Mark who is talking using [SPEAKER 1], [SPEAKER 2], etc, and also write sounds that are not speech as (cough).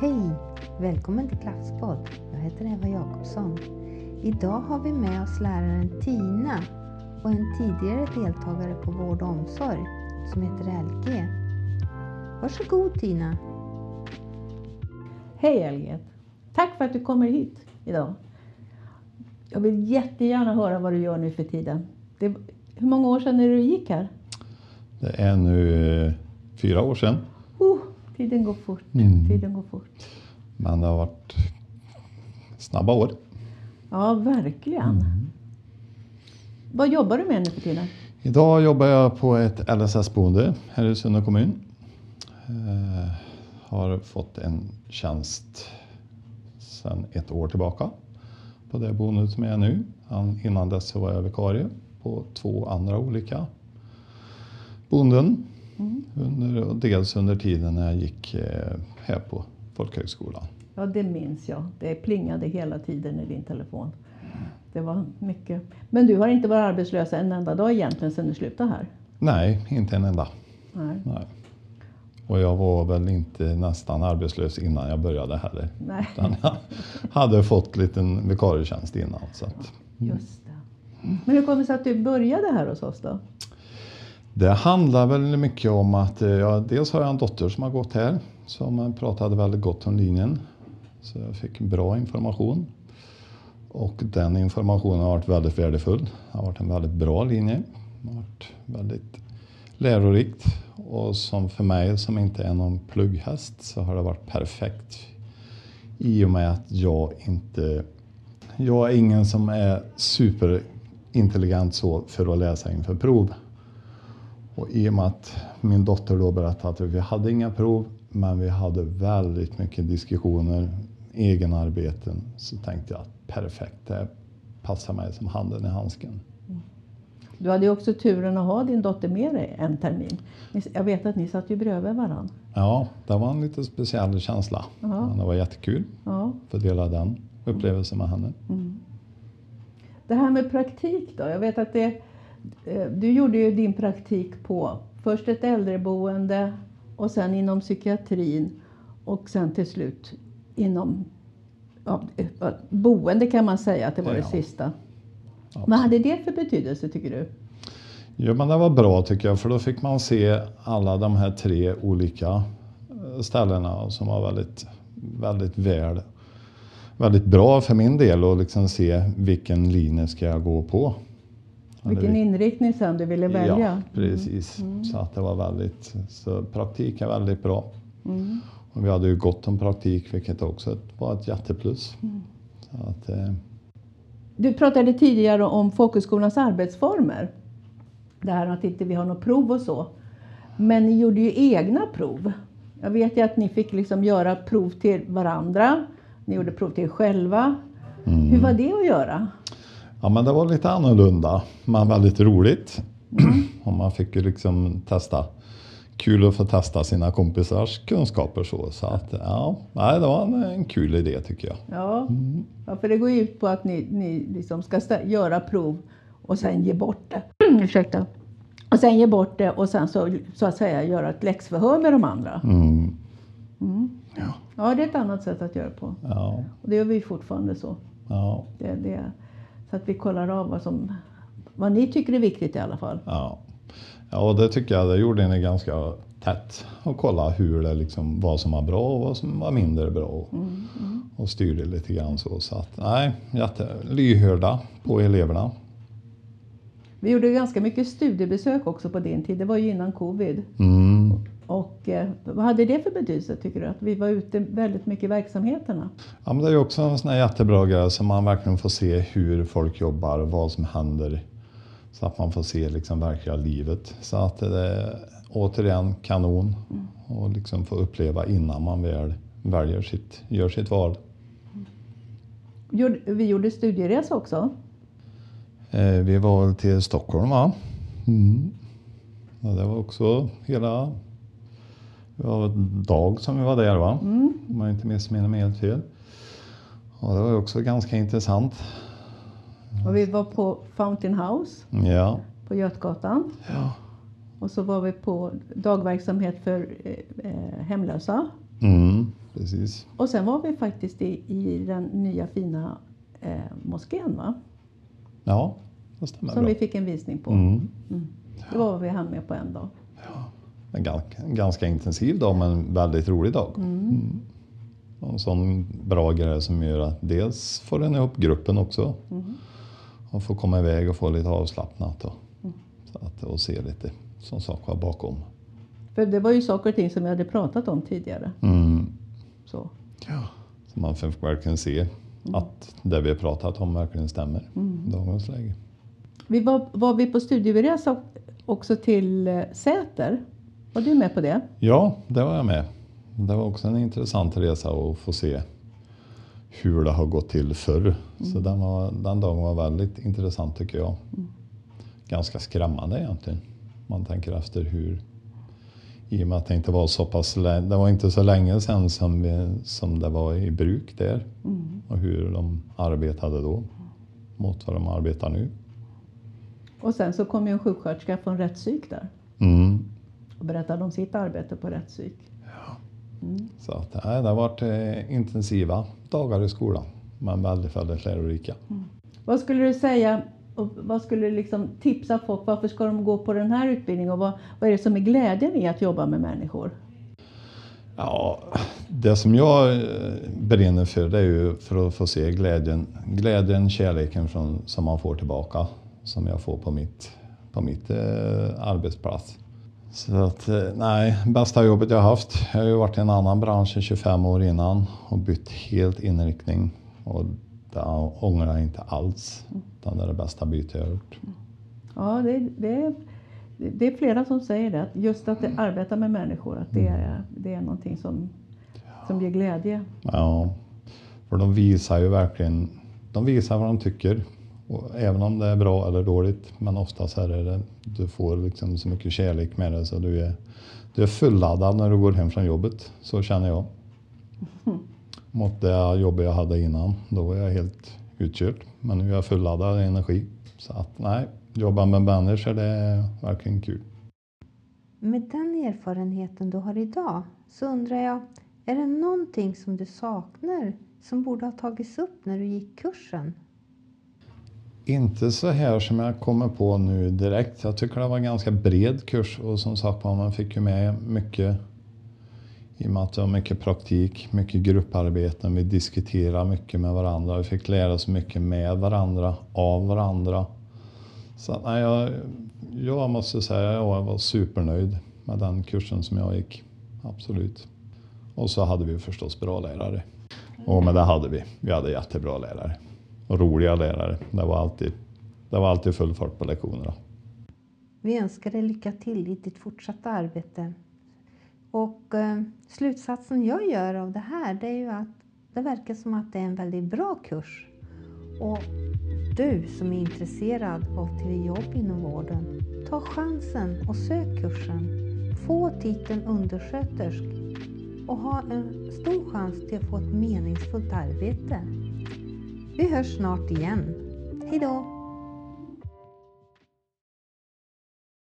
[SPEAKER 1] Hej! Välkommen till Klasspodd. Jag heter Eva Jakobsson. Idag har vi med oss läraren Tina och en tidigare deltagare på vård och omsorg som heter LG. Varsågod Tina!
[SPEAKER 2] Hej LG! Tack för att du kommer hit idag. Jag vill jättegärna höra vad du gör nu för tiden. Det, hur många år sedan är det du gick här?
[SPEAKER 3] Det är nu eh, fyra år sedan.
[SPEAKER 2] Oh, tiden går fort.
[SPEAKER 3] Mm.
[SPEAKER 2] Tiden går fort.
[SPEAKER 3] Men det har varit snabba år.
[SPEAKER 2] Ja, verkligen.
[SPEAKER 3] Mm.
[SPEAKER 2] Vad jobbar du med nu för tiden?
[SPEAKER 3] Idag jobbar jag på ett LSS-boende här i Sunne kommun. Eh, har fått en tjänst sedan ett år tillbaka på det boendet som jag är nu. Innan dess så var jag vikarie på två andra olika boenden.
[SPEAKER 2] Mm.
[SPEAKER 3] Under, dels under tiden när jag gick eh, här på folkhögskolan.
[SPEAKER 2] Ja, det minns jag. Det plingade hela tiden i din telefon. Det var mycket. Men du har inte varit arbetslös en enda dag egentligen sedan du slutade här?
[SPEAKER 3] Nej, inte en enda.
[SPEAKER 2] Nej.
[SPEAKER 3] Nej. Och jag var väl inte nästan arbetslös innan jag började heller.
[SPEAKER 2] Nej.
[SPEAKER 3] Utan jag hade fått liten vikarietjänst innan. Så att,
[SPEAKER 2] Just det. Men hur kommer det sig att du började här hos oss då?
[SPEAKER 3] Det handlar väl mycket om att eh, ja, dels har jag en dotter som har gått här som eh, pratade väldigt gott om linjen. Så jag fick bra information. Och den informationen har varit väldigt värdefull. Det har varit en väldigt bra linje. Det har varit väldigt lärorikt. Och som för mig som inte är någon plugghäst så har det varit perfekt. I och med att jag inte... Jag är ingen som är superintelligent så för att läsa inför prov. Och i och med att min dotter då berättade att vi hade inga prov men vi hade väldigt mycket diskussioner, egenarbeten, så tänkte jag att perfekt, det passar mig som handen i handsken.
[SPEAKER 2] Du hade ju också turen att ha din dotter med dig en termin. Jag vet att ni satt ju bredvid varandra.
[SPEAKER 3] Ja, det var en lite speciell känsla.
[SPEAKER 2] Ja.
[SPEAKER 3] Men det var jättekul
[SPEAKER 2] Ja.
[SPEAKER 3] att dela den upplevelsen med henne.
[SPEAKER 2] Det här med praktik då? Jag vet att det, du gjorde ju din praktik på först ett äldreboende och sen inom psykiatrin och sen till slut inom ja, eh, boende kan man säga att det var det
[SPEAKER 3] Ja.
[SPEAKER 2] sista.
[SPEAKER 3] Ja.
[SPEAKER 2] Vad hade det för betydelse tycker du?
[SPEAKER 3] Jo, men det var bra tycker jag, för då fick man se alla de här tre olika eh, ställena som var väldigt, väldigt väl, väldigt bra för min del att liksom se vilken linje ska jag gå på.
[SPEAKER 2] Vilken
[SPEAKER 3] vil-
[SPEAKER 2] inriktning sen du ville välja? Mm.
[SPEAKER 3] Ja, precis. Så att det var väldigt, så praktik är väldigt bra.
[SPEAKER 2] Mm.
[SPEAKER 3] Och vi hade ju gott om praktik, vilket också var ett jätteplus.
[SPEAKER 2] Mm.
[SPEAKER 3] Att, eh,
[SPEAKER 2] Du pratade tidigare om folkhögskolans arbetsformer. Det här att inte vi har något prov och så. Men ni gjorde ju egna prov. Jag vet ju att ni fick liksom göra prov till varandra. Ni gjorde prov till er själva. Hur var det att göra?
[SPEAKER 3] Ja, men det var lite annorlunda, men väldigt roligt.
[SPEAKER 2] Mm. (clears throat)
[SPEAKER 3] Och man fick ju liksom testa. Kul att få testa sina kompisars kunskaper så. Så att, ja, nej, det var en, en kul idé tycker jag.
[SPEAKER 2] Ja, ja för det går ju ut på att ni, ni liksom ska stä- göra prov och sen ge bort det. Ursäkta. Och sen ge bort det och sen så, så att säga göra ett läxförhör med de andra.
[SPEAKER 3] Mm.
[SPEAKER 2] Ja, det är ett annat sätt att göra på.
[SPEAKER 3] Ja,
[SPEAKER 2] Och det gör vi fortfarande så.
[SPEAKER 3] ja,
[SPEAKER 2] Det, det, att vi kollar av vad, som, vad ni tycker är viktigt i alla fall.
[SPEAKER 3] ja. Ja, och det tycker jag, det gjorde ni ganska tätt. Och kolla hur det liksom, vad som var bra och vad som var mindre bra. Och styrde lite grann så. Så att, nej, jätte, lyhörda på eleverna.
[SPEAKER 2] Vi gjorde ganska mycket studiebesök också på din tid. Det var ju innan covid.
[SPEAKER 3] Mm.
[SPEAKER 2] Och eh, vad hade det för betydelse tycker du? Att vi var ute väldigt mycket i verksamheterna?
[SPEAKER 3] Ja, men det är ju också en sån här jättebra grej så man verkligen får se hur folk jobbar och vad som händer. Så att man får se liksom verkliga livet. Så att det är återigen kanon och liksom få uppleva innan man väl väljer sitt, gör sitt val.
[SPEAKER 2] Gjorde- Vi gjorde studieresa också.
[SPEAKER 3] Eh, vi var till Stockholm va? Mm. Och det var också hela... Det var dag som vi var där va? Om jag inte missminner mig helt fel. Och det var också ganska intressant.
[SPEAKER 2] Och vi var på Fountain House
[SPEAKER 3] Ja.
[SPEAKER 2] på Götgatan.
[SPEAKER 3] ja.
[SPEAKER 2] Och så var vi på dagverksamhet för eh, eh, hemlösa.
[SPEAKER 3] Mm, precis.
[SPEAKER 2] Och sen var vi faktiskt i, i den nya fina eh, moskén va?
[SPEAKER 3] Ja, det stämmer
[SPEAKER 2] Som
[SPEAKER 3] bra.
[SPEAKER 2] vi fick en visning på.
[SPEAKER 3] Mm.
[SPEAKER 2] Det var vi hann med på en dag.
[SPEAKER 3] En ganska, en ganska intensiv dag men en väldigt rolig dag. Mm. Och En sån bra grej som gör att dels får den ihop gruppen också. Och får komma iväg och få lite avslappnat och, så att, och se lite som sak var bakom.
[SPEAKER 2] För det var ju saker och ting som vi hade pratat om tidigare.
[SPEAKER 3] Mm.
[SPEAKER 2] Så.
[SPEAKER 3] Ja. Så man får verkligen se att det vi har pratat om verkligen stämmer i dagens läge.
[SPEAKER 2] Vi var, var vi på studieresa också till eh, Säter? Var du med på det?
[SPEAKER 3] Ja, det var jag med. Det var också en intressant resa att få se hur det har gått till förr. Så den, var, den dagen var väldigt intressant tycker jag. Ganska skrämmande egentligen. Man tänker efter hur, i och med att det inte var så pass det var inte så länge sedan som, vi, som det var i bruk där. Och hur de arbetade då mot vad de arbetar nu.
[SPEAKER 2] Och sen så kom ju en sjuksköterska från rättspsyk där
[SPEAKER 3] Mm.
[SPEAKER 2] Och berättade om sitt arbete på rättspsyk.
[SPEAKER 3] Så att, nej, det har varit eh, intensiva dagar i skolan. Men väldigt, väldigt lärorika.
[SPEAKER 2] Vad skulle du säga och vad skulle du liksom tipsa folk? Varför ska de gå på den här utbildningen och vad, vad är det som är glädjen i att jobba med människor?
[SPEAKER 3] Ja, det som jag eh, brinner för det är ju för att få se glädjen, glädjen kärleken från, som man får tillbaka. Som jag får på mitt, på mitt eh, arbetsplats. Så att, eh, nej, bästa jobbet jag har haft. Jag har ju varit i en annan bransch i 25 år innan och bytt helt inriktning. Och det ångrar jag inte alls. Utan det är det bästa bytet jag har gjort.
[SPEAKER 2] Ja, det, det, det är flera som säger det. Att just att arbeta med människor, att det är, det är någonting som, som ger glädje.
[SPEAKER 3] Ja, för de visar ju verkligen, de visar vad de tycker. Och även om det är bra eller dåligt, men oftast är det du får liksom så mycket kärlek med det så du är, du är fulladdad när du går hem från jobbet. Så känner jag. (laughs) Mot det jobb jag hade innan, då var jag helt utkörd. Men nu är jag fulladdad i energi. Så att nej, jobba med människor det är verkligen kul.
[SPEAKER 1] Med den erfarenheten du har idag så undrar jag, är det någonting som du saknar som borde ha tagits upp när du gick kursen?
[SPEAKER 3] Inte så här som jag kommer på nu direkt. Jag tycker det var en ganska bred kurs och som sagt man fick ju med mycket i och med att det var mycket praktik, mycket grupparbeten. Vi diskuterade mycket med varandra. Vi fick lära oss mycket med varandra, av varandra. Så nej, jag, jag måste säga att jag var supernöjd med den kursen som jag gick. Absolut. Och så hade vi förstås bra lärare. Och men det hade vi. Vi hade jättebra lärare. Och roliga lärare. Det var alltid, det var alltid full fart på lektionerna.
[SPEAKER 1] Vi önskar dig lycka till i ditt fortsatta arbete. Och eh, slutsatsen jag gör av det här det är ju att det verkar som att det är en väldigt bra kurs. Och du som är intresserad av till jobb inom vården, ta chansen och sök kursen. Få titeln underskötersk och ha en stor chans till att få ett meningsfullt arbete. Vi hörs snart igen. Hej då!